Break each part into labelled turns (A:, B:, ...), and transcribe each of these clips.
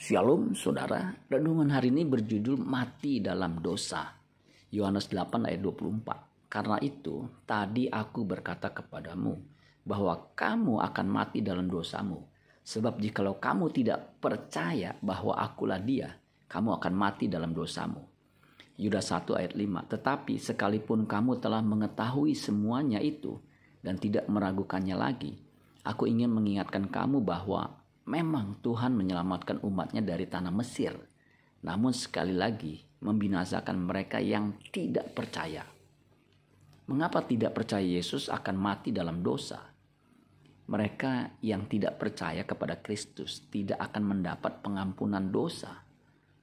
A: Shalom saudara, renungan hari ini berjudul Mati dalam Dosa. Yohanes 8 ayat 24. Karena itu, tadi aku berkata kepadamu bahwa kamu akan mati dalam dosamu. Sebab jikalau kamu tidak percaya bahwa akulah dia, kamu akan mati dalam dosamu. Yudas 1 ayat 5. Tetapi sekalipun kamu telah mengetahui semuanya itu dan tidak meragukannya lagi, aku ingin mengingatkan kamu bahwa Memang Tuhan menyelamatkan umatnya dari tanah Mesir. Namun sekali lagi membinasakan mereka yang tidak percaya. Mengapa tidak percaya Yesus akan mati dalam dosa? Mereka yang tidak percaya kepada Kristus tidak akan mendapat pengampunan dosa.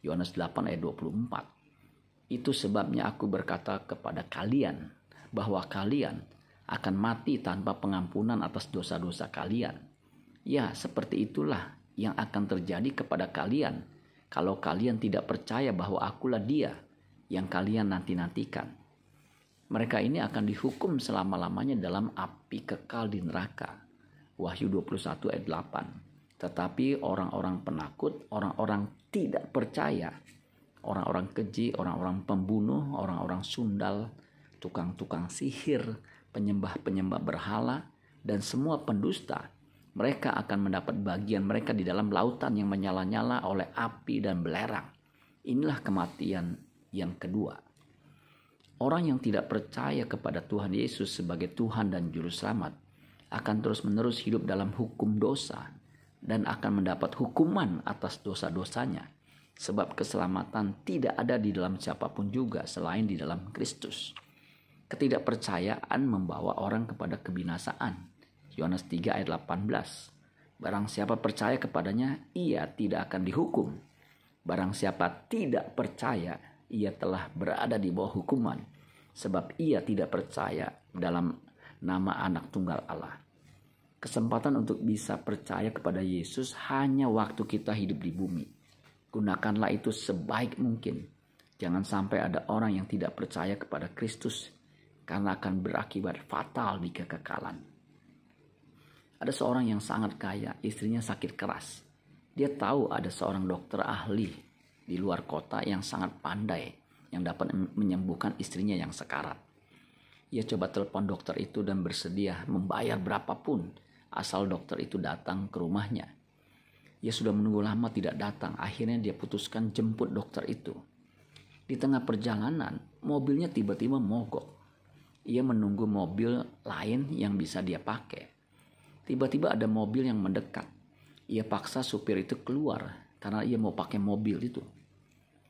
A: Yohanes 8 ayat 24. Itu sebabnya aku berkata kepada kalian bahwa kalian akan mati tanpa pengampunan atas dosa-dosa kalian Ya, seperti itulah yang akan terjadi kepada kalian kalau kalian tidak percaya bahwa akulah dia yang kalian nanti-nantikan. Mereka ini akan dihukum selama-lamanya dalam api kekal di neraka. Wahyu 21 ayat 8. Tetapi orang-orang penakut, orang-orang tidak percaya, orang-orang keji, orang-orang pembunuh, orang-orang sundal, tukang-tukang sihir, penyembah-penyembah berhala, dan semua pendusta mereka akan mendapat bagian mereka di dalam lautan yang menyala-nyala oleh api dan belerang. Inilah kematian yang kedua. Orang yang tidak percaya kepada Tuhan Yesus sebagai Tuhan dan Juru Selamat akan terus-menerus hidup dalam hukum dosa dan akan mendapat hukuman atas dosa-dosanya. Sebab keselamatan tidak ada di dalam siapa pun juga selain di dalam Kristus. Ketidakpercayaan membawa orang kepada kebinasaan Yohanes 3 ayat 18. Barang siapa percaya kepadanya, ia tidak akan dihukum. Barang siapa tidak percaya, ia telah berada di bawah hukuman. Sebab ia tidak percaya dalam nama anak tunggal Allah. Kesempatan untuk bisa percaya kepada Yesus hanya waktu kita hidup di bumi. Gunakanlah itu sebaik mungkin. Jangan sampai ada orang yang tidak percaya kepada Kristus karena akan berakibat fatal di kekekalan. Ada seorang yang sangat kaya, istrinya sakit keras. Dia tahu ada seorang dokter ahli di luar kota yang sangat pandai yang dapat menyembuhkan istrinya yang sekarat. Ia coba telepon dokter itu dan bersedia membayar berapapun asal dokter itu datang ke rumahnya. Ia sudah menunggu lama tidak datang, akhirnya dia putuskan jemput dokter itu. Di tengah perjalanan, mobilnya tiba-tiba mogok. Ia menunggu mobil lain yang bisa dia pakai. Tiba-tiba ada mobil yang mendekat. Ia paksa supir itu keluar karena ia mau pakai mobil itu.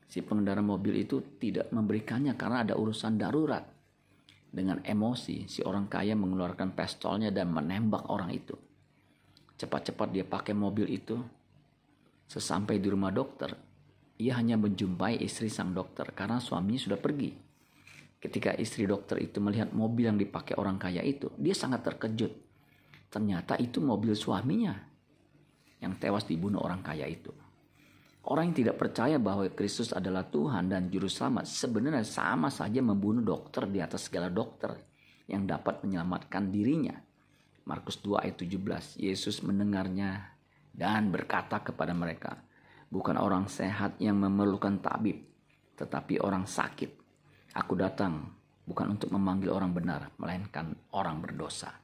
A: Si pengendara mobil itu tidak memberikannya karena ada urusan darurat. Dengan emosi, si orang kaya mengeluarkan pistolnya dan menembak orang itu. Cepat-cepat dia pakai mobil itu. Sesampai di rumah dokter, ia hanya menjumpai istri sang dokter karena suaminya sudah pergi. Ketika istri dokter itu melihat mobil yang dipakai orang kaya itu, dia sangat terkejut Ternyata itu mobil suaminya yang tewas dibunuh orang kaya itu. Orang yang tidak percaya bahwa Kristus adalah Tuhan dan Juru Selamat sebenarnya sama saja membunuh dokter di atas segala dokter yang dapat menyelamatkan dirinya. Markus 2 ayat 17, Yesus mendengarnya dan berkata kepada mereka, Bukan orang sehat yang memerlukan tabib, tetapi orang sakit. Aku datang bukan untuk memanggil orang benar, melainkan orang berdosa.